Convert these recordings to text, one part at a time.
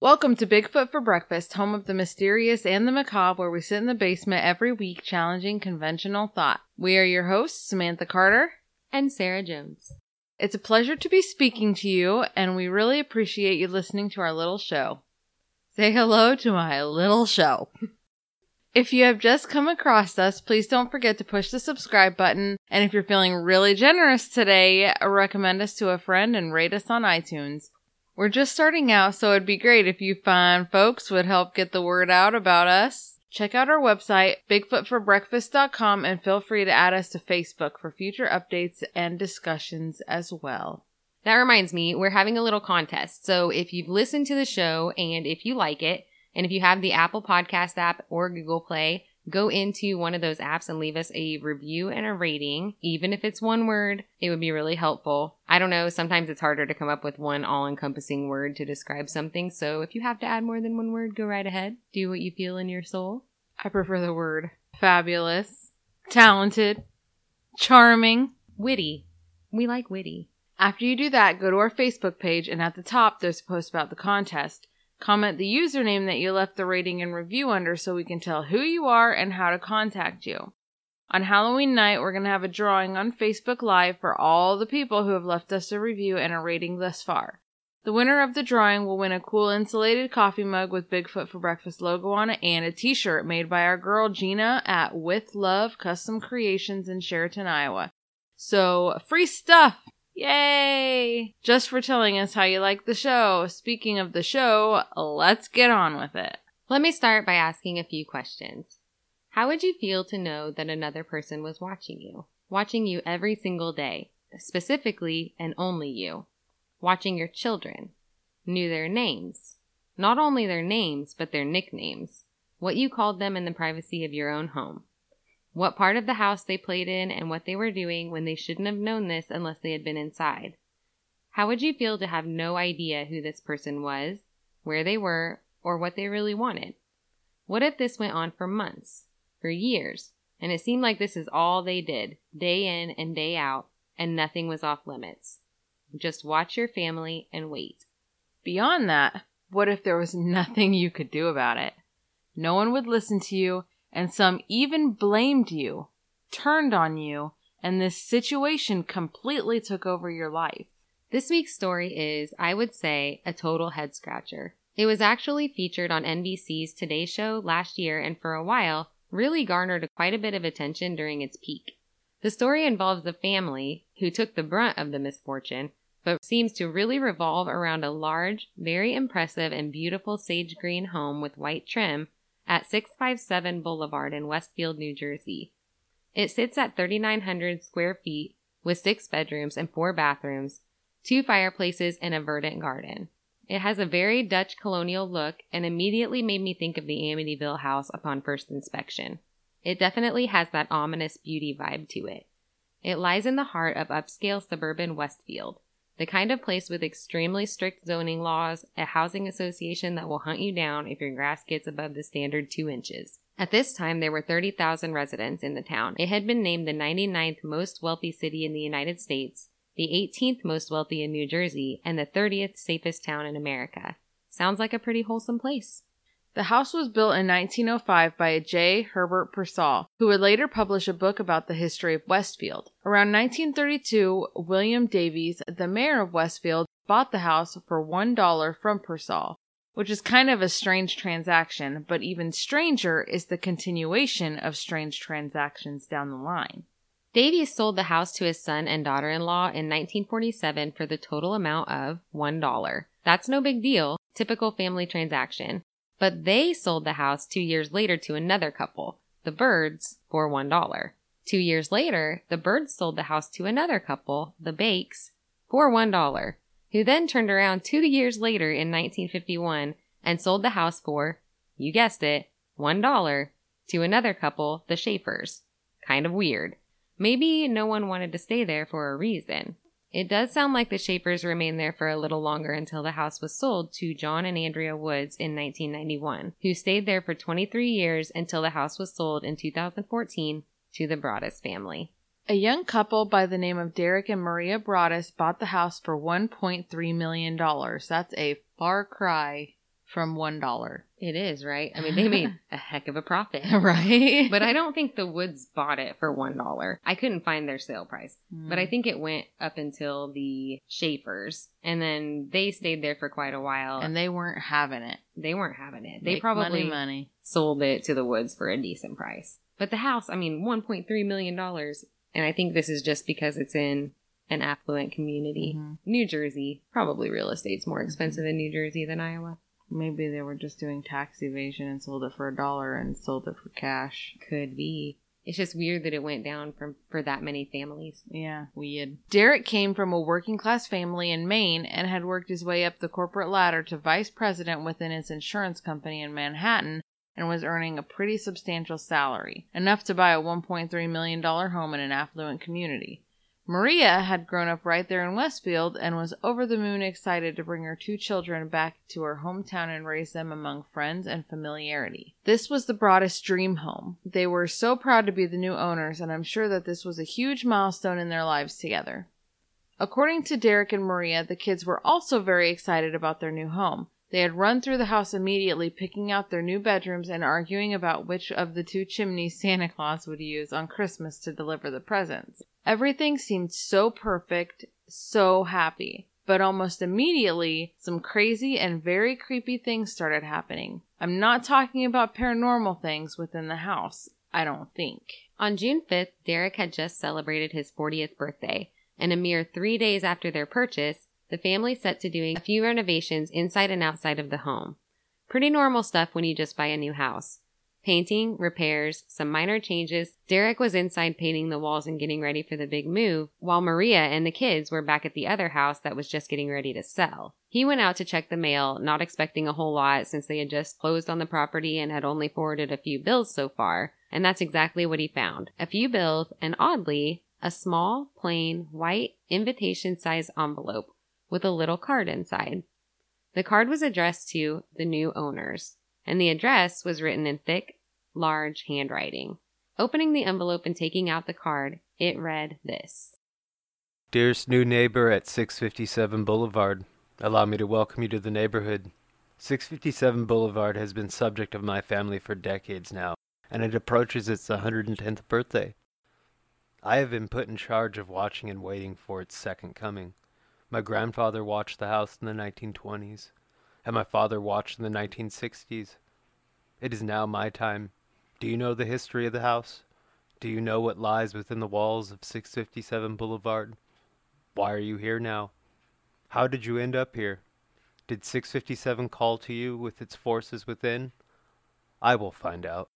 Welcome to Bigfoot for Breakfast, home of the mysterious and the macabre, where we sit in the basement every week challenging conventional thought. We are your hosts, Samantha Carter and Sarah Jones. It's a pleasure to be speaking to you, and we really appreciate you listening to our little show. Say hello to my little show. If you have just come across us, please don't forget to push the subscribe button. And if you're feeling really generous today, recommend us to a friend and rate us on iTunes. We're just starting out, so it'd be great if you fine folks would help get the word out about us. Check out our website, bigfootforbreakfast.com, and feel free to add us to Facebook for future updates and discussions as well. That reminds me, we're having a little contest. So if you've listened to the show and if you like it, and if you have the Apple Podcast app or Google Play, go into one of those apps and leave us a review and a rating. Even if it's one word, it would be really helpful. I don't know, sometimes it's harder to come up with one all encompassing word to describe something. So if you have to add more than one word, go right ahead. Do what you feel in your soul. I prefer the word fabulous, talented, charming, witty. We like witty. After you do that, go to our Facebook page and at the top there's a post about the contest. Comment the username that you left the rating and review under so we can tell who you are and how to contact you. On Halloween night, we're going to have a drawing on Facebook Live for all the people who have left us a review and a rating thus far. The winner of the drawing will win a cool insulated coffee mug with Bigfoot for Breakfast logo on it and a t shirt made by our girl Gina at With Love Custom Creations in Sheraton, Iowa. So, free stuff! Yay! Just for telling us how you like the show. Speaking of the show, let's get on with it. Let me start by asking a few questions. How would you feel to know that another person was watching you? Watching you every single day, specifically and only you. Watching your children. Knew their names. Not only their names, but their nicknames. What you called them in the privacy of your own home what part of the house they played in, and what they were doing when they shouldn't have known this unless they had been inside. How would you feel to have no idea who this person was, where they were, or what they really wanted? What if this went on for months, for years, and it seemed like this is all they did, day in and day out, and nothing was off limits? Just watch your family and wait. Beyond that, what if there was nothing you could do about it? No one would listen to you, and some even blamed you, turned on you, and this situation completely took over your life. This week's story is, I would say, a total head scratcher. It was actually featured on NBC's Today Show last year and for a while really garnered quite a bit of attention during its peak. The story involves the family who took the brunt of the misfortune, but seems to really revolve around a large, very impressive, and beautiful sage green home with white trim at 657 Boulevard in Westfield, New Jersey. It sits at 3,900 square feet with six bedrooms and four bathrooms, two fireplaces, and a verdant garden. It has a very Dutch colonial look and immediately made me think of the Amityville house upon first inspection. It definitely has that ominous beauty vibe to it. It lies in the heart of upscale suburban Westfield the kind of place with extremely strict zoning laws, a housing association that will hunt you down if your grass gets above the standard two inches. At this time, there were 30,000 residents in the town. It had been named the 99th most wealthy city in the United States, the 18th most wealthy in New Jersey, and the 30th safest town in America. Sounds like a pretty wholesome place. The house was built in 1905 by J. Herbert Pearsall, who would later publish a book about the history of Westfield. Around 1932, William Davies, the mayor of Westfield, bought the house for $1 from Pearsall, which is kind of a strange transaction, but even stranger is the continuation of strange transactions down the line. Davies sold the house to his son and daughter in law in 1947 for the total amount of $1. That's no big deal, typical family transaction. But they sold the house two years later to another couple, the Birds, for $1. Two years later, the Birds sold the house to another couple, the Bakes, for $1, who then turned around two years later in 1951 and sold the house for, you guessed it, $1 to another couple, the Schaefers. Kind of weird. Maybe no one wanted to stay there for a reason. It does sound like the Schaefers remained there for a little longer until the house was sold to John and Andrea Woods in 1991, who stayed there for 23 years until the house was sold in 2014 to the Broaddus family. A young couple by the name of Derek and Maria Broaddus bought the house for $1.3 million. That's a far cry from $1. It is, right? I mean, they made a heck of a profit. right? But I don't think the Woods bought it for $1. I couldn't find their sale price. But I Mm. think it went up until the Schaefer's. And then they stayed there for quite a while. and they weren't having it. they weren't having it. They Make probably money, money. sold it to the Woods for a decent price. But the house, I mean, $1.3 million. And I think this is just because it's in an affluent community. Mhm. New Jersey, probably real estate's more expensive in New Jersey than Iowa. Maybe they were just doing tax evasion and sold it for a dollar and sold it for cash. Could be. It's just weird that it went down from for that many families. Yeah, weird. Derek came from a working class family in Maine and had worked his way up the corporate ladder to vice president within his insurance company in Manhattan and was earning a pretty substantial salary, enough to buy a $1.3 million home in an affluent community. Maria had grown up right there in Westfield and was over the moon excited to bring her two children back to her hometown and raise them among friends and familiarity. This was the Broaddus dream home. They were so proud to be the new owners, and I'm sure that this was a huge milestone in their lives together. According to Derek and Maria, the kids were also very excited about their new home. They had run through the house immediately, picking out their new bedrooms and arguing about which of the two chimneys Santa Claus would use on Christmas to deliver the presents. Everything seemed so perfect, so happy. But almost immediately, some crazy and very creepy things started happening. I'm not talking about paranormal things within the house, I don't think. On June 5th, Derek had just celebrated his 40th birthday, and a mere three days after their purchase, the family set to doing a few renovations inside and outside of the home. Pretty normal stuff when you just buy a new house. Painting, repairs, some minor changes. Derek was inside painting the walls and getting ready for the big move, while Maria and the kids were back at the other house that was just getting ready to sell. He went out to check the mail, not expecting a whole lot since they had just closed on the property and had only forwarded a few bills so far, and that's exactly what he found. A few bills, and oddly, a small, plain, white, invitation size envelope with a little card inside. The card was addressed to the new owners, and the address was written in thick, large handwriting. Opening the envelope and taking out the card, it read this Dearest new neighbor at 657 Boulevard, allow me to welcome you to the neighborhood. 657 Boulevard has been subject of my family for decades now, and it approaches its 110th birthday. I have been put in charge of watching and waiting for its second coming. My grandfather watched the house in the 1920s, and my father watched in the 1960s. It is now my time. Do you know the history of the house? Do you know what lies within the walls of 657 Boulevard? Why are you here now? How did you end up here? Did 657 call to you with its forces within? I will find out.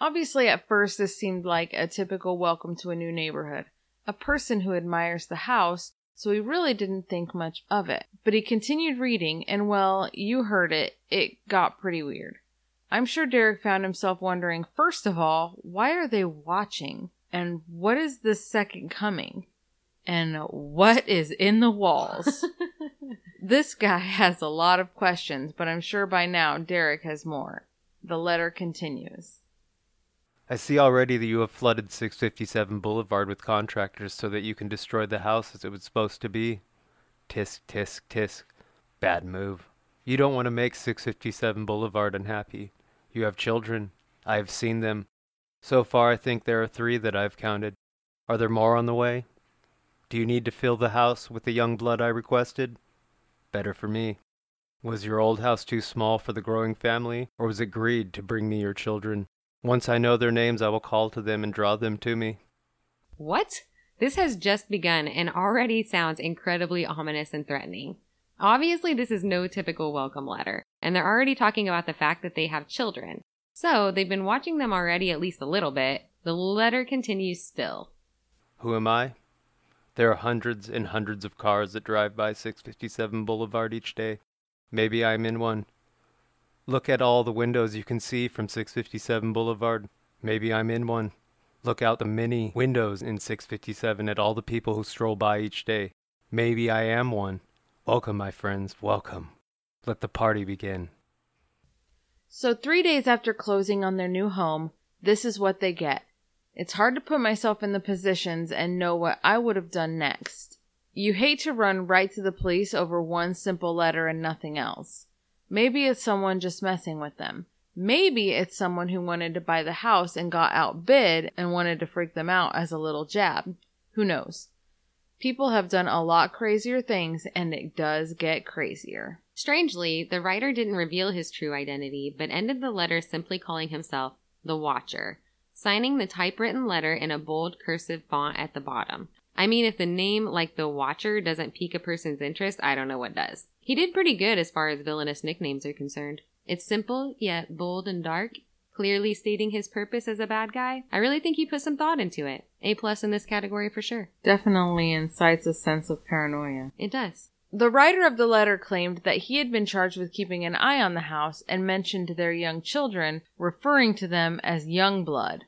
Obviously, at first, this seemed like a typical welcome to a new neighborhood. A person who admires the house, so he really didn't think much of it. But he continued reading, and well, you heard it, it got pretty weird. I'm sure Derek found himself wondering, first of all, why are they watching? And what is the second coming? And what is in the walls? this guy has a lot of questions, but I'm sure by now Derek has more. The letter continues. I see already that you have flooded 657 Boulevard with contractors so that you can destroy the house as it was supposed to be. Tisk, tisk, tisk. Bad move. You don't want to make 657 Boulevard unhappy. You have children. I have seen them. So far, I think there are three that I've counted. Are there more on the way? Do you need to fill the house with the young blood I requested? Better for me. Was your old house too small for the growing family, or was it greed to bring me your children? Once I know their names, I will call to them and draw them to me. What? This has just begun and already sounds incredibly ominous and threatening. Obviously, this is no typical welcome letter, and they're already talking about the fact that they have children. So, they've been watching them already at least a little bit. The letter continues still. Who am I? There are hundreds and hundreds of cars that drive by 657 Boulevard each day. Maybe I'm in one. Look at all the windows you can see from 657 Boulevard. Maybe I'm in one. Look out the many windows in 657 at all the people who stroll by each day. Maybe I am one. Welcome, my friends, welcome. Let the party begin. So, three days after closing on their new home, this is what they get. It's hard to put myself in the positions and know what I would have done next. You hate to run right to the police over one simple letter and nothing else. Maybe it's someone just messing with them. Maybe it's someone who wanted to buy the house and got outbid and wanted to freak them out as a little jab. Who knows? People have done a lot crazier things, and it does get crazier. Strangely, the writer didn't reveal his true identity, but ended the letter simply calling himself the Watcher, signing the typewritten letter in a bold cursive font at the bottom. I mean, if the name like the Watcher doesn't pique a person's interest, I don't know what does. He did pretty good as far as villainous nicknames are concerned. It's simple, yet bold and dark, clearly stating his purpose as a bad guy. I really think he put some thought into it. A plus in this category for sure. Definitely incites a sense of paranoia. It does. The writer of the letter claimed that he had been charged with keeping an eye on the house and mentioned their young children, referring to them as young blood.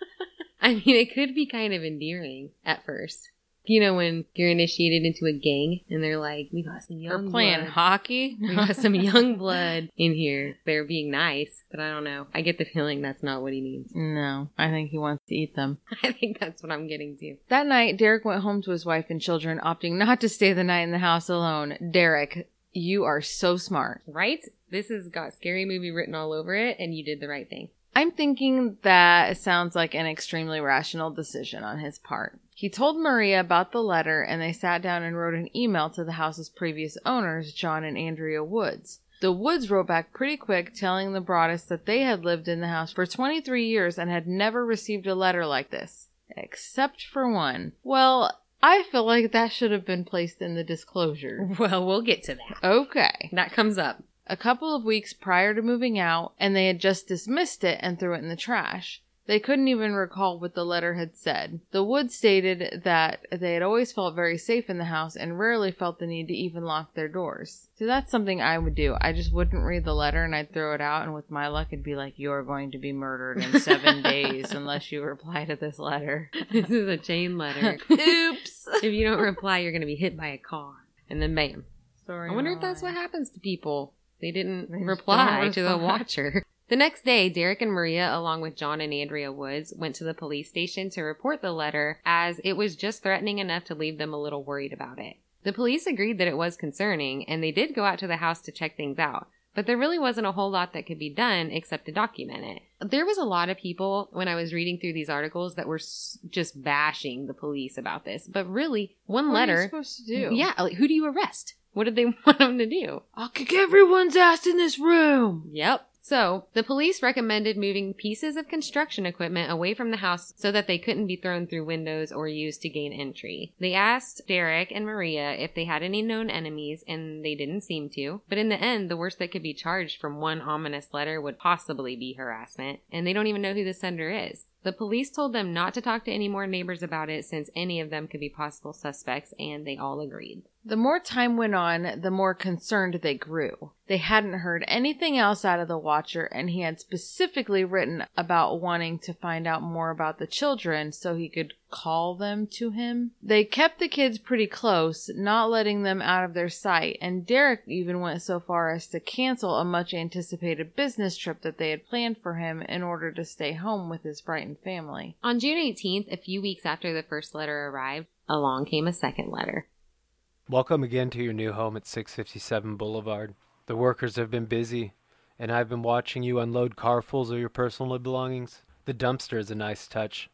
I mean, it could be kind of endearing at first. You know, when you're initiated into a gang and they're like, we got some young playing blood. hockey. We got some young blood in here. They're being nice, but I don't know. I get the feeling that's not what he means. no, I think he wants to eat them. I think that's what I'm getting to. That night, Derek went home to his wife and children, opting not to stay the night in the house alone. Derek, you are so smart. Right? This has got scary movie written all over it, and you did the right thing. I'm thinking that sounds like an extremely rational decision on his part. He told Maria about the letter and they sat down and wrote an email to the house's previous owners, John and Andrea Woods. The Woods wrote back pretty quick telling the Broaddus that they had lived in the house for 23 years and had never received a letter like this. Except for one. Well, I feel like that should have been placed in the disclosure. Well, we'll get to that. Okay. That comes up. A couple of weeks prior to moving out, and they had just dismissed it and threw it in the trash. They couldn't even recall what the letter had said. The Woods stated that they had always felt very safe in the house and rarely felt the need to even lock their doors. So that's something I would do. I just wouldn't read the letter and I'd throw it out, and with my luck, it'd be like, You're going to be murdered in seven days unless you reply to this letter. This is a chain letter. Oops. if you don't reply, you're going to be hit by a car. And then bam. Sorry. I wonder if that's what happens to people. They didn't They reply to the watcher. The next day, Derek and Maria, along with John and Andrea Woods, went to the police station to report the letter as it was just threatening enough to leave them a little worried about it. The police agreed that it was concerning, and they did go out to the house to check things out. But there really wasn't a whole lot that could be done except to document it. There was a lot of people when I was reading through these articles that were just bashing the police about this. But really, one What are you letter. supposed to do? Yeah, like who do you arrest? What did they want them to do? I'll kick everyone's ass in this room. Yep. So, the police recommended moving pieces of construction equipment away from the house so that they couldn't be thrown through windows or used to gain entry. They asked Derek and Maria if they had any known enemies, and they didn't seem to. But in the end, the worst that could be charged from one ominous letter would possibly be harassment, and they don't even know who the sender is. The police told them not to talk to any more neighbors about it since any of them could be possible suspects, and they all agreed. The more time went on, the more concerned they grew. They hadn't heard anything else out of the Watcher, and he had specifically written about wanting to find out more about the children so he could call them to him. They kept the kids pretty close, not letting them out of their sight, and Derek even went so far as to cancel a much anticipated business trip that they had planned for him in order to stay home with his frightened family. On June 18th, a few weeks after the first letter arrived, along came a second letter. Welcome again to your new home at 657 Boulevard. The workers have been busy, and I've been watching you unload carfuls of your personal belongings. The dumpster is a nice touch.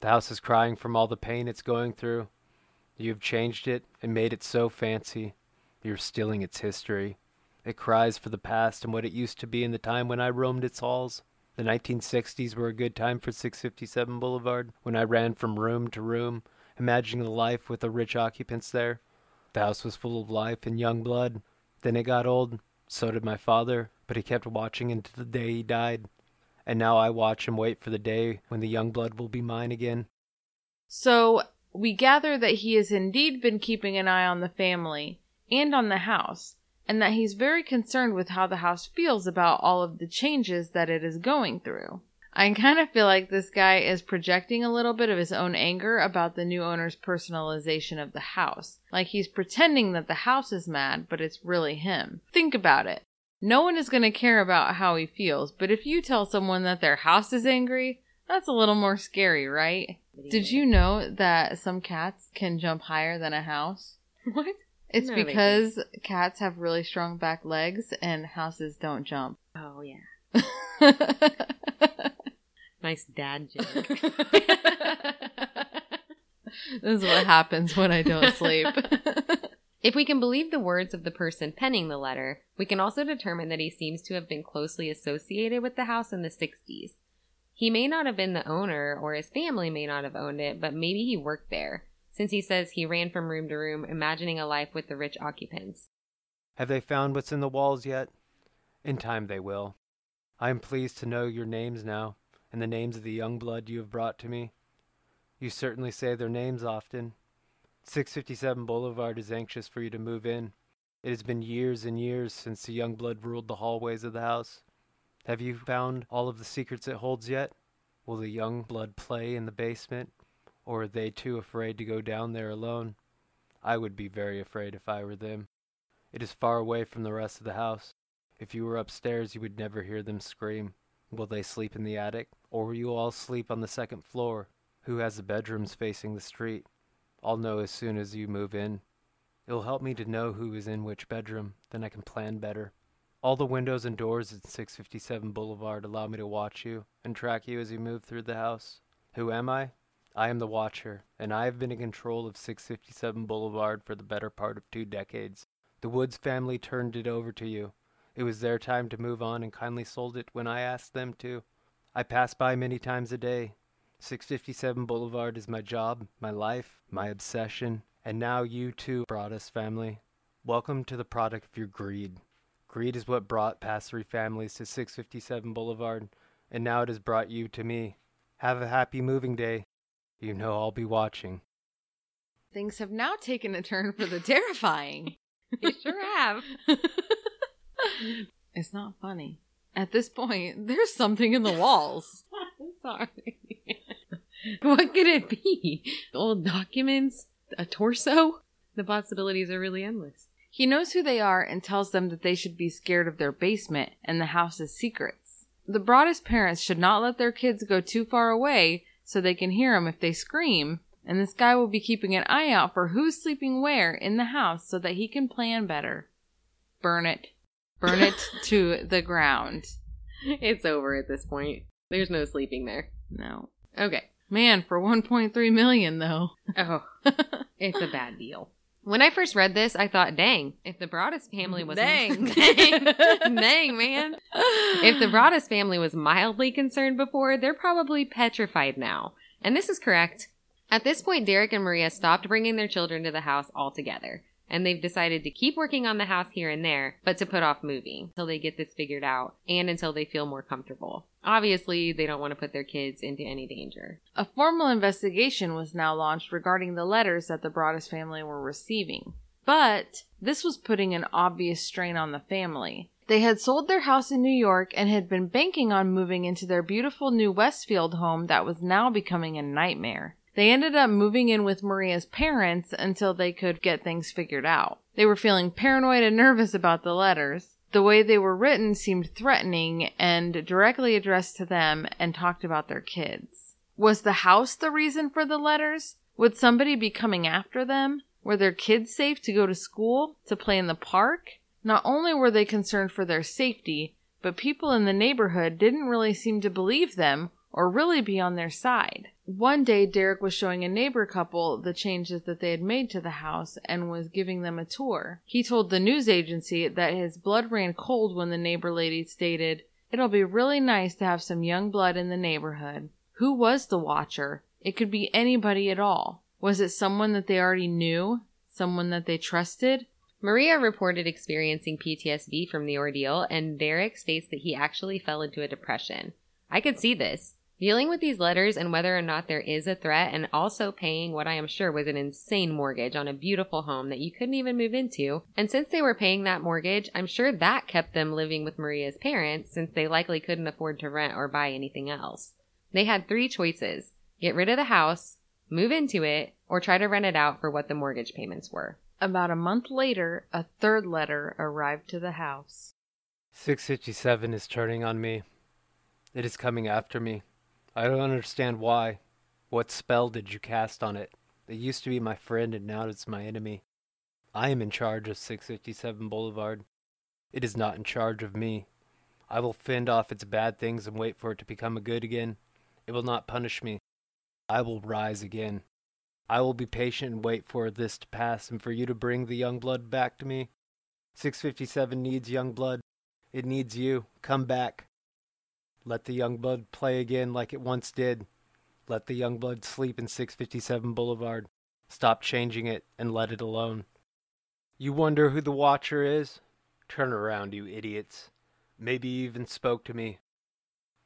The house is crying from all the pain it's going through. You've changed it and made it so fancy. You're stealing its history. It cries for the past and what it used to be in the time when I roamed its halls. The 1960s were a good time for 657 Boulevard, when I ran from room to room, imagining the life with the rich occupants there. The house was full of life and young blood. Then it got old. So did my father, but he kept watching until the day he died. And now I watch and wait for the day when the young blood will be mine again. So we gather that he has indeed been keeping an eye on the family and on the house, and that he's very concerned with how the house feels about all of the changes that it is going through. I kind of feel like this guy is projecting a little bit of his own anger about the new owner's personalization of the house. Like he's pretending that the house is mad, but it's really him. Think about it. No one is going to care about how he feels, but if you tell someone that their house is angry, that's a little more scary, right? Did you know that some cats can jump higher than a house? What? It's No, because cats have really strong back legs and houses don't jump. Oh yeah. Nice dad joke. this is what happens when I don't sleep. If we can believe the words of the person penning the letter, we can also determine that he seems to have been closely associated with the house in the 60s. He may not have been the owner, or his family may not have owned it, but maybe he worked there, since he says he ran from room to room, imagining a life with the rich occupants. Have they found what's in the walls yet? In time they will. I am pleased to know your names now, and the names of the young blood you have brought to me. You certainly say their names often. 657 Boulevard is anxious for you to move in. It has been years and years since the young blood ruled the hallways of the house. Have you found all of the secrets it holds yet? Will the young blood play in the basement, or are they too afraid to go down there alone? I would be very afraid if I were them. It is far away from the rest of the house. If you were upstairs, you would never hear them scream. Will they sleep in the attic, or you all sleep on the second floor? Who has the bedrooms facing the street? I'll know as soon as you move in. It'll help me to know who is in which bedroom, then I can plan better. All the windows and doors at 657 Boulevard allow me to watch you and track you as you move through the house. Who am I? I am the Watcher, and I have been in control of 657 Boulevard for the better part of two decades. The Woods family turned it over to you. It was their time to move on and kindly sold it when I asked them to. I pass by many times a day. 657 Boulevard is my job, my life, my obsession, and now you too, Broaddus family. Welcome to the product of your greed. Greed is what brought past three families to 657 Boulevard, and now it has brought you to me. Have a happy moving day. You know I'll be watching. Things have now taken a turn for the terrifying. You sure have. it's not funny. At this point, there's something in the walls. Sorry. what could it be? Old documents? A torso? The possibilities are really endless. He knows who they are and tells them that they should be scared of their basement and the house's secrets. The Broaddus parents should not let their kids go too far away so they can hear hear 'em if they scream, and this guy will be keeping an eye out for who's sleeping where in the house so that he can plan better. Burn it. Burn it to the ground. It's over at this point. There's no sleeping there. No. Okay. Man, for 1.3 million though. Oh, it's a bad deal. When I first read this, I thought, dang, if the Broaddus family was Dang. dang, dang, man. If the Broaddus family was mildly concerned before, they're probably petrified now. And this is correct. At this point, Derek and Maria stopped bringing their children to the house altogether. And they've decided to keep working on the house here and there, but to put off moving until they get this figured out and until they feel more comfortable. Obviously, they don't want to put their kids into any danger. A formal investigation was now launched regarding the letters that the Broaddus family were receiving. But this was putting an obvious strain on the family. They had sold their house in New York and had been banking on moving into their beautiful new Westfield home that was now becoming a nightmare. They ended up moving in with Maria's parents until they could get things figured out. They were feeling paranoid and nervous about the letters. The way they were written seemed threatening and directly addressed to them and talked about their kids. Was the house the reason for the letters? Would somebody be coming after them? Were their kids safe to go to school, to play in the park? Not only were they concerned for their safety, but people in the neighborhood didn't really seem to believe them or really be on their side. One day, Derek was showing a neighbor couple the changes that they had made to the house and was giving them a tour. He told the news agency that his blood ran cold when the neighbor lady stated, It'll be really nice to have some young blood in the neighborhood. Who was the watcher? It could be anybody at all. Was it someone that they already knew? Someone that they trusted? Maria reported experiencing PTSD from the ordeal, and Derek states that he actually fell into a depression. I could see this. Dealing with these letters and whether or not there is a threat, and also paying what I am sure was an insane mortgage on a beautiful home that you couldn't even move into. And since they were paying that mortgage, I'm sure that kept them living with Maria's parents since they likely couldn't afford to rent or buy anything else. They had three choices get rid of the house, move into it, or try to rent it out for what the mortgage payments were. About a month later, a third letter arrived to the house. 657 is turning on me. It is coming after me. I don't understand why. What spell did you cast on it? It used to be my friend and now it's my enemy. I am in charge of 657 Boulevard. It is not in charge of me. I will fend off its bad things and wait for it to become a good again. It will not punish me. I will rise again. I will be patient and wait for this to pass and for you to bring the young blood back to me. 657 needs young blood. It needs you. Come back. Let the young blood play again like it once did. Let the young blood sleep in 657 Boulevard. Stop changing it and let it alone. You wonder who the Watcher is? Turn around, you idiots. Maybe you even spoke to me.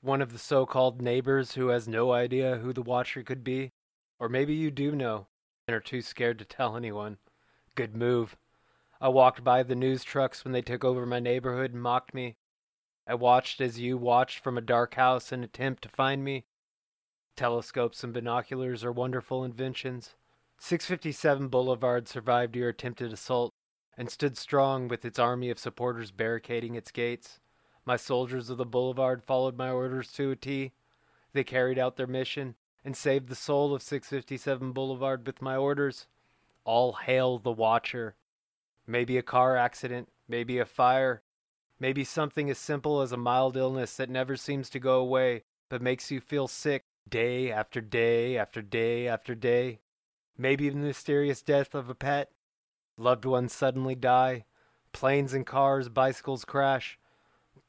One of the so called neighbors who has no idea who the Watcher could be? Or maybe you do know and are too scared to tell anyone. Good move. I walked by the news trucks when they took over my neighborhood and mocked me. I watched as you watched from a dark house in attempt to find me. Telescopes and binoculars are wonderful inventions. 657 Boulevard survived your attempted assault and stood strong with its army of supporters barricading its gates. My soldiers of the boulevard followed my orders to a T. They carried out their mission and saved the soul of 657 Boulevard with my orders. All hail the Watcher. Maybe a car accident, maybe a fire, maybe something as simple as a mild illness that never seems to go away but makes you feel sick day after day after day after day. Maybe the mysterious death of a pet. Loved ones suddenly die. Planes and cars, bicycles crash.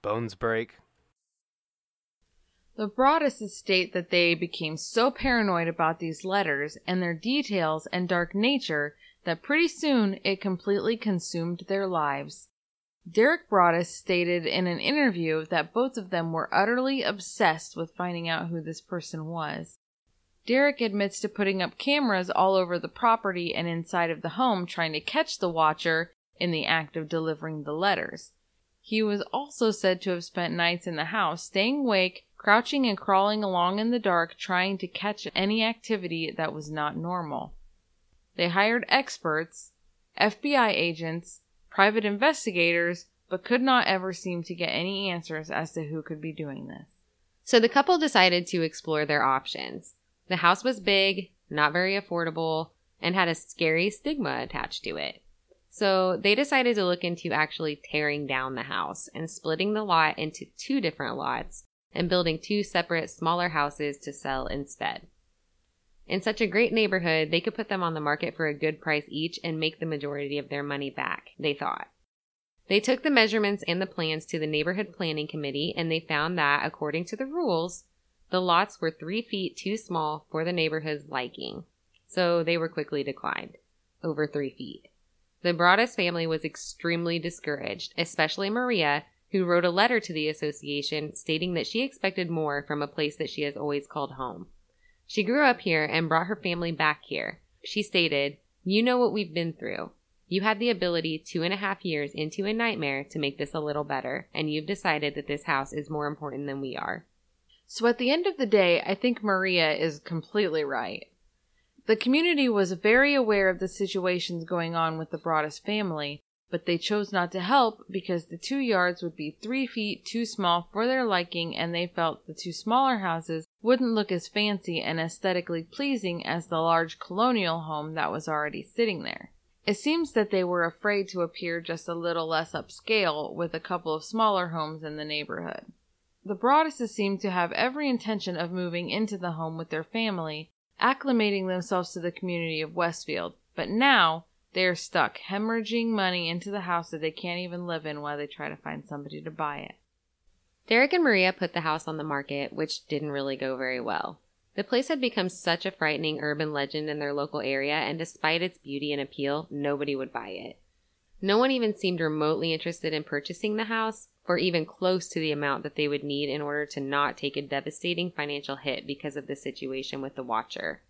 Bones break. The Broadduses state that they became so paranoid about these letters and their details and dark nature that pretty soon it completely consumed their lives. Derek Broaddus stated in an interview that both of them were utterly obsessed with finding out who this person was. Derek admits to putting up cameras all over the property and inside of the home trying to catch the watcher in the act of delivering the letters. He was also said to have spent nights in the house, staying awake, crouching and crawling along in the dark, trying to catch any activity that was not normal. They hired experts, FBI agents, private investigators, but could not ever seem to get any answers as to who could be doing this. So the couple decided to explore their options. The house was big, not very affordable, and had a scary stigma attached to it. So they decided to look into actually tearing down the house and splitting the lot into two different lots and building two separate smaller houses to sell instead. In such a great neighborhood, they could put them on the market for a good price each and make the majority of their money back, they thought. They took the measurements and the plans to the neighborhood planning committee and they found that, according to the rules, the lots were three feet too small for the neighborhood's liking, so they were quickly declined. Over three feet. The Broaddus family was extremely discouraged, especially Maria, who wrote a letter to the association stating that she expected more from a place that she has always called home. She grew up here and brought her family back here. She stated, You know what we've been through. You had the ability two and a half years into a nightmare to make this a little better, and you've decided that this house is more important than we are. So at the end of the day, I think Maria is completely right. The community was very aware of the situations going on with the Broaddus family, but they chose not to help because the two yards would be three feet too small for their liking and they felt the two smaller houses wouldn't look as fancy and aesthetically pleasing as the large colonial home that was already sitting there. It seems that they were afraid to appear just a little less upscale with a couple of smaller homes in the neighborhood. The Broadduses seemed to have every intention of moving into the home with their family, acclimating themselves to the community of Westfield, but now they are stuck, hemorrhaging money into the house that they can't even live in while they try to find somebody to buy it. Derek and Maria put the house on the market, which didn't really go very well. The place had become such a frightening urban legend in their local area, and despite its beauty and appeal, nobody would buy it. No one even seemed remotely interested in purchasing the house, or even close to the amount that they would need in order to not take a devastating financial hit because of the situation with the watcher.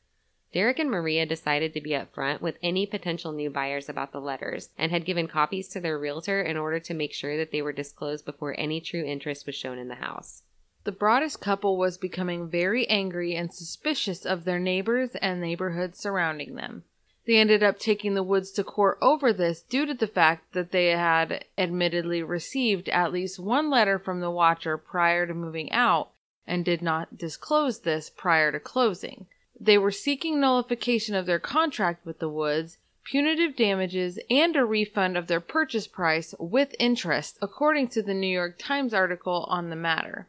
Derek and Maria decided to be upfront with any potential new buyers about the letters and had given copies to their realtor in order to make sure that they were disclosed before any true interest was shown in the house. The Broaddus couple was becoming very angry and suspicious of their neighbors and neighborhood surrounding them. They ended up taking the Woods to court over this due to the fact that they had admittedly received at least one letter from the watcher prior to moving out and did not disclose this prior to closing. They were seeking nullification of their contract with the Woods punitive damages, and a refund of their purchase price with interest, according to the New York Times article on the matter.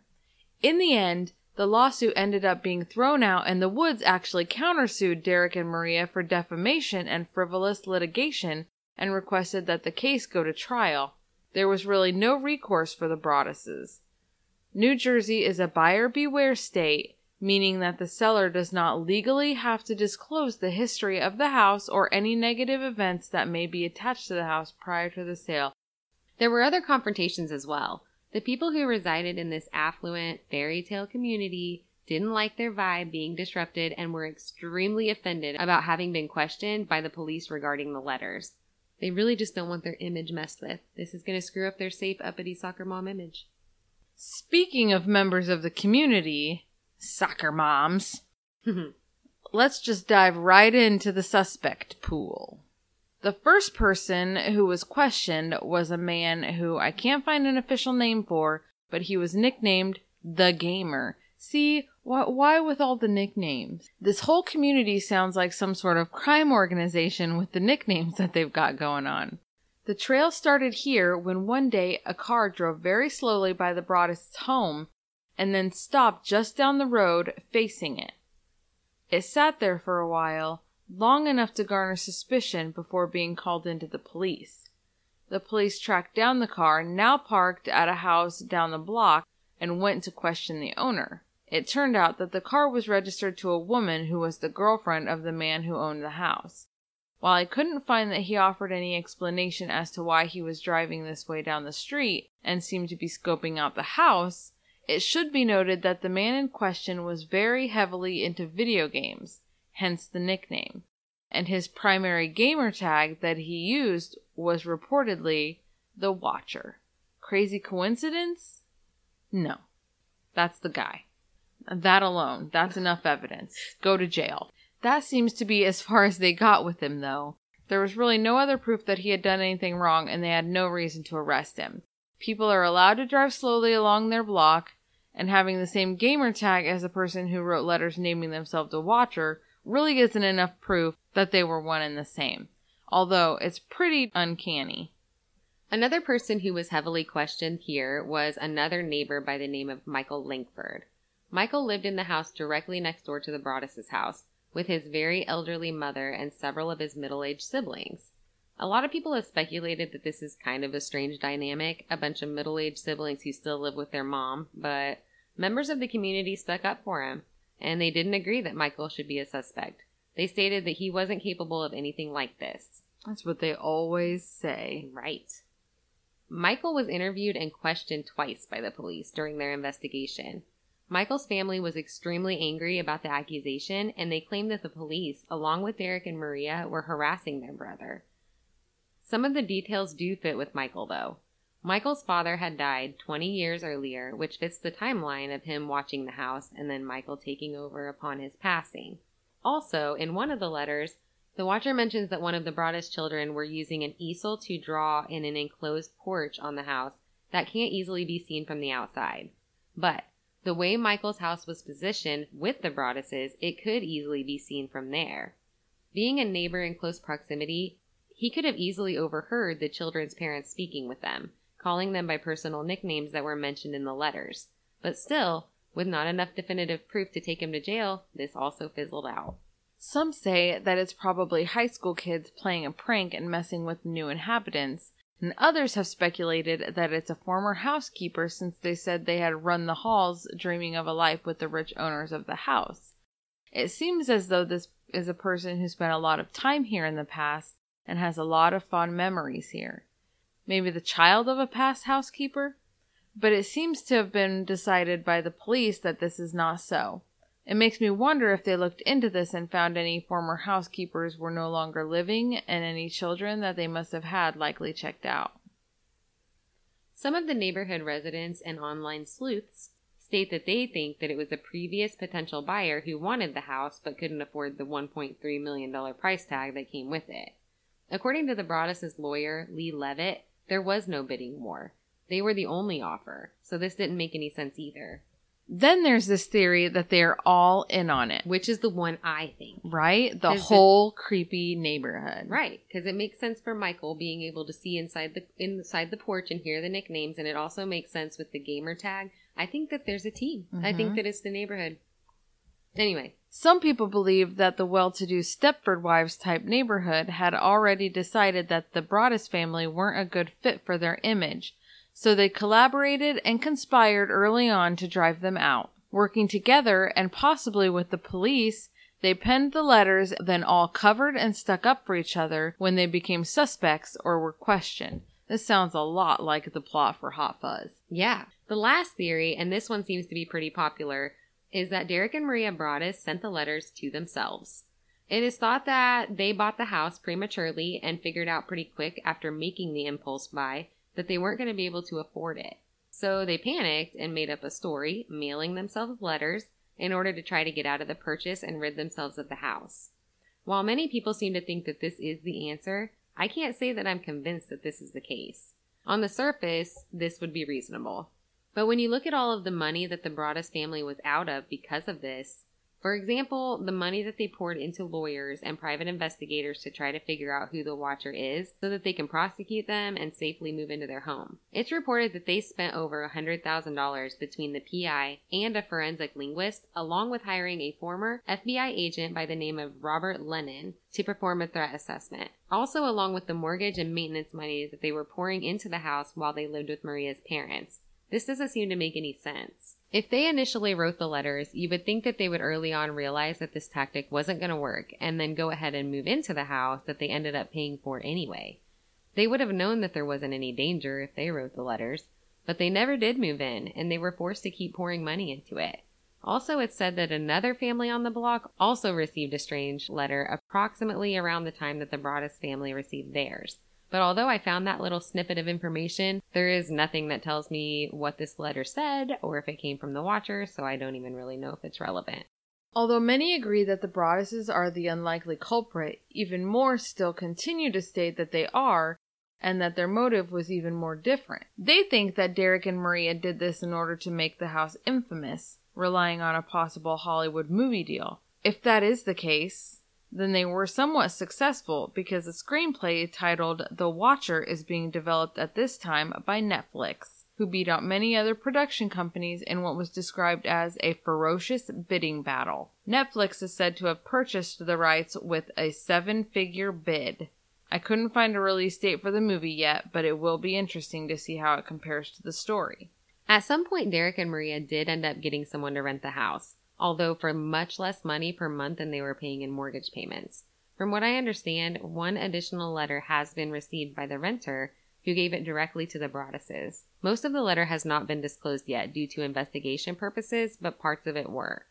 In the end, the lawsuit ended up being thrown out, and the Woods actually countersued Derek and Maria for defamation and frivolous litigation and requested that the case go to trial. There was really no recourse for the Broadduses. New Jersey is a buyer beware state, meaning that the seller does not legally have to disclose the history of the house or any negative events that may be attached to the house prior to the sale. There were other confrontations as well. The people who resided in this affluent fairy tale community didn't like their vibe being disrupted and were extremely offended about having been questioned by the police regarding the letters. They really just don't want their image messed with. This is going to screw up their safe, uppity soccer mom image. Speaking of members of the community, soccer moms, mm-hmm. let's just dive right into the suspect pool. The first person who was questioned was a man who I can't find an official name for, but he was nicknamed the Gamer. See, wh- why with all the nicknames? This whole community sounds like some sort of crime organization with the nicknames that they've got going on. The trail started here when one day a car drove very slowly by the Broaddus' home and then stopped just down the road facing it. It sat there for a while, long enough to garner suspicion before being called into the police. The police tracked down the car, now parked at a house down the block, and went to question the owner. It turned out that the car was registered to a woman who was the girlfriend of the man who owned the house. While I couldn't find that he offered any explanation as to why he was driving this way down the street and seemed to be scoping out the house, it should be noted that the man in question was very heavily into video games hence the nickname. And his primary gamer tag that he used was reportedly the Watcher. Crazy coincidence? No. That's the guy. That alone, that's enough evidence. Go to jail. That seems to be as far as they got with him, though. There was really no other proof that he had done anything wrong, and they had no reason to arrest him. People are allowed to drive slowly along their block, and having the same gamer tag as a person who wrote letters naming themselves a Watcher really isn't enough proof that they were one and the same, although it's pretty uncanny. Another person who was heavily questioned here was another neighbor by the name of Michael Langford. Michael lived in the house directly next door to the Broaddus' house with his very elderly mother and several of his middle aged siblings. A lot of people have speculated that this is kind of a strange dynamic, a bunch of middle aged siblings who still live with their mom, but members of the community stuck up for him and they didn't agree that Michael should be a suspect. They stated that he wasn't capable of anything like this. That's what they always say. Right. Michael was interviewed and questioned twice by the police during their investigation. Michael's family was extremely angry about the accusation, and they claimed that the police, along with Derek and Maria, were harassing their brother. Some of the details do fit with Michael, though. Michael's father had died 20 years earlier, which fits the timeline of him watching the house and then Michael taking over upon his passing. Also, in one of the letters, the watcher mentions that one of the Broaddus children were using an easel to draw in an enclosed porch on the house that can't easily be seen from the outside. But the way Michael's house was positioned with the Broadduses, it could easily be seen from there. Being a neighbor in close proximity, he could have easily overheard the children's parents speaking with them calling them by personal nicknames that were mentioned in the letters. But still, with not enough definitive proof to take him to jail, this also fizzled out. Some say that it's probably high school kids playing a prank and messing with new inhabitants, and others have speculated that it's a former housekeeper since they said they had run the halls dreaming of a life with the rich owners of the house. It seems as though this is a person who spent a lot of time here in the past and has a lot of fond memories here maybe the child of a past housekeeper, but it seems to have been decided by the police that this is not so. It makes me wonder if they looked into this and found any former housekeepers were no longer living and any children that they must have had likely checked out. Some of the neighborhood residents and online sleuths state that they think that it was a previous potential buyer who wanted the house but couldn't afford the $1.3 million price tag that came with it. According to the Broaddus' lawyer, Lee Levitt, there was no bidding war. They were the only offer, so this didn't make any sense either. Then there's this theory that they are all in on it, which is the one I think. right? The whole creepy neighborhood. Right, because it makes sense for Michael being able to see inside the inside the porch and hear the nicknames, and it also makes sense with the gamer tag. I think that there's a team. I think Mhm. that it's the neighborhood. Anyway, Some people believe that the well to do Stepford Wives type neighborhood had already decided that the Broaddus family weren't a good fit for their image, so they collaborated and conspired early on to drive them out. Working together and possibly with the police, they penned the letters, then all covered and stuck up for each other when they became suspects or were questioned. This sounds a lot like the plot for Hot Fuzz. yeah. The last theory, and this one seems to be pretty popular, is that Derek and Maria Broaddus sent the letters to themselves. It is thought that they bought the house prematurely and figured out pretty quick after making the impulse buy that they weren't going to be able to afford it. So they panicked and made up a story, mailing themselves letters in order to try to get out of the purchase and rid themselves of the house. While many people seem to think that this is the answer, I can't say that I'm convinced that this is the case. On the surface, this would be reasonable. But when you look at all of the money that the Broaddus family was out of because of this, for example, the money that they poured into lawyers and private investigators to try to figure out who the watcher is so that they can prosecute them and safely move into their home. It's reported that they spent over $100,000 between the PI and a forensic linguist, along with hiring a former FBI agent by the name of Robert Lennon to perform a threat assessment. Also, along with the mortgage and maintenance money that they were pouring into the house while they lived with Maria's parents. This doesn't seem to make any sense. If they initially wrote the letters, you would think that they would early on realize that this tactic wasn't going to work and then go ahead and move into the house that they ended up paying for anyway. They would have known that there wasn't any danger if they wrote the letters, but they never did move in and they were forced to keep pouring money into it. Also, it's said that another family on the block also received a strange letter approximately around the time that the Broaddus family received theirs. But although I found that little snippet of information, there is nothing that tells me what this letter said or if it came from the Watcher, so I don't even really know if it's relevant. Although many agree that the Broadduses are the unlikely culprit, even more still continue to state that they are, and that their motive was even more different. They think that Derek and Maria did this in order to make the house infamous, relying on a possible Hollywood movie deal. If that is the case, then they were somewhat successful because a screenplay titled The Watcher is being developed at this time by Netflix, who beat out many other production companies in what was described as a ferocious bidding battle. Netflix is said to have purchased the rights with a seven figure bid. I couldn't find a release date for the movie yet, but it will be interesting to see how it compares to the story. At some point, Derek and Maria did end up getting someone to rent the house, although for much less money per month than they were paying in mortgage payments. From what I understand, one additional letter has been received by the renter, who gave it directly to the Broadduses. Most of the letter has not been disclosed yet due to investigation purposes, but parts of it were.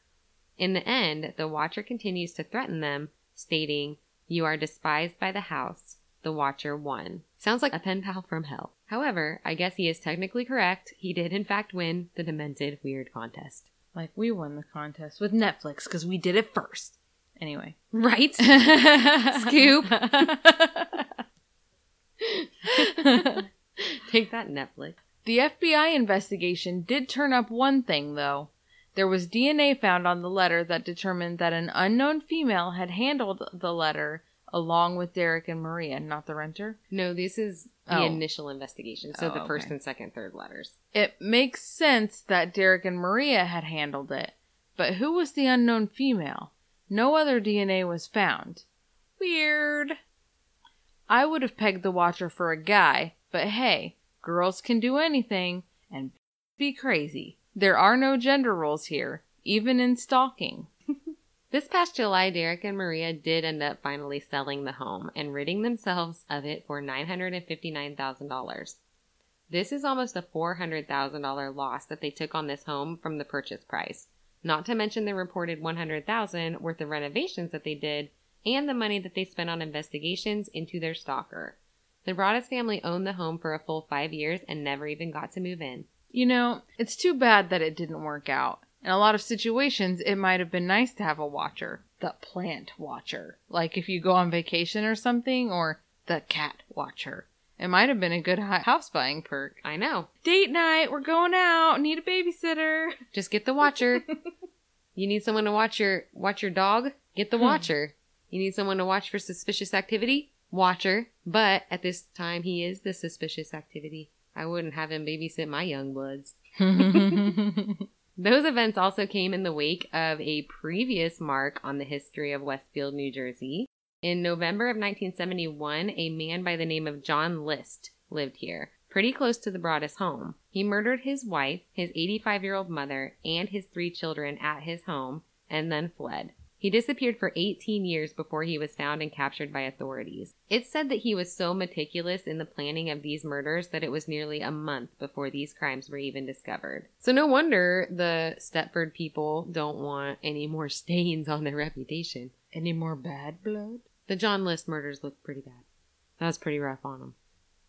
In the end, the Watcher continues to threaten them, stating, You are despised by the house. The Watcher won. Sounds like a pen pal from hell. However, I guess he is technically correct. He did, in fact, win the Demented Weird contest. Like, we won the contest with Netflix because we did it first. Anyway. Right? Scoop. Take that, Netflix. The FBI investigation did turn up one thing, though. There was DNA found on the letter that determined that an unknown female had handled the letter along with Derek and Maria, not the renter. No, this is the Oh. initial investigation. So Oh, the first okay. and second, third letters. It makes sense that Derek and Maria had handled it, but who was the unknown female? No other DNA was found. Weird. I would have pegged the Watcher for a guy, but hey, girls can do anything and be crazy. There are no gender roles here, even in stalking. This past July, Derek and Maria did end up finally selling the home and ridding themselves of it for $959,000. This is almost a $400,000 loss that they took on this home from the purchase price, not to mention the reported $100,000 worth of renovations that they did and the money that they spent on investigations into their stalker. The Broaddus family owned the home for a full five years and never even got to move in. You know, it's too bad that it didn't work out. In a lot of situations, it might have been nice to have a watcher. The plant watcher. Like if you go on vacation or something, or the cat watcher. It might have been a good house buying perk. I know. Date night, we're going out. Need a babysitter. Just get the watcher. you need someone to watch your watch your dog? Get the hmm. watcher. You need someone to watch for suspicious activity? Watcher. But at this time he is the suspicious activity. I wouldn't have him babysit my young bloods. Those events also came in the wake of a previous mark on the history of Westfield, New Jersey. In November of 1971, a man by the name of John List lived here, pretty close to the Broaddus home. He murdered his wife, his 85 year old mother, and his three children at his home, and then fled. He disappeared for 18 years before he was found and captured by authorities. It's said that he was so meticulous in the planning of these murders that it was nearly a month before these crimes were even discovered. So no wonder the Stepford people don't want any more stains on their reputation. Any more bad blood? The John List murders look pretty bad. That was pretty rough on them.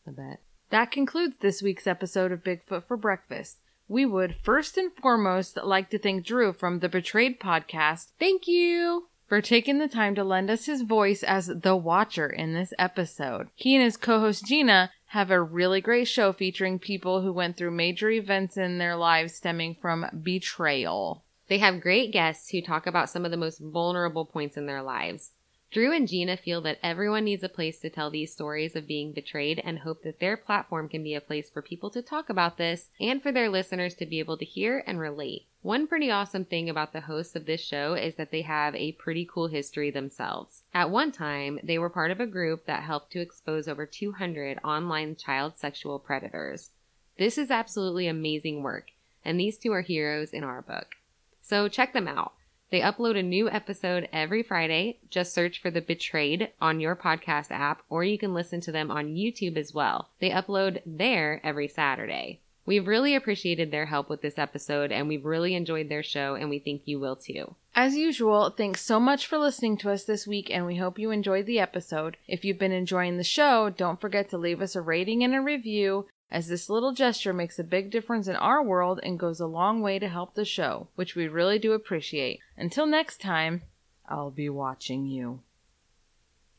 I bet. That concludes this week's episode of Bigfoot for Breakfast. We would first and foremost like to thank Drew from the Betrayed podcast Thank you! for taking the time to lend us his voice as the Watcher in this episode. He and his co host Gina have a really great show featuring people who went through major events in their lives stemming from betrayal. They have great guests who talk about some of the most vulnerable points in their lives. Drew and Gina feel that everyone needs a place to tell these stories of being betrayed and hope that their platform can be a place for people to talk about this and for their listeners to be able to hear and relate. One pretty awesome thing about the hosts of this show is that they have a pretty cool history themselves. At one time, they were part of a group that helped to expose over 200 online child sexual predators. This is absolutely amazing work, and these two are heroes in our book. So check them out. They upload a new episode every Friday. Just search for The Betrayed on your podcast app, or you can listen to them on YouTube as well. They upload there every Saturday. We've really appreciated their help with this episode, and we've really enjoyed their show, and we think you will too. As usual, thanks so much for listening to us this week, and we hope you enjoyed the episode. If you've been enjoying the show, don't forget to leave us a rating and a review, as this little gesture makes a big difference in our world and goes a long way to help the show, which we really do appreciate. Until next time, I'll be watching you.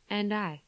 And I.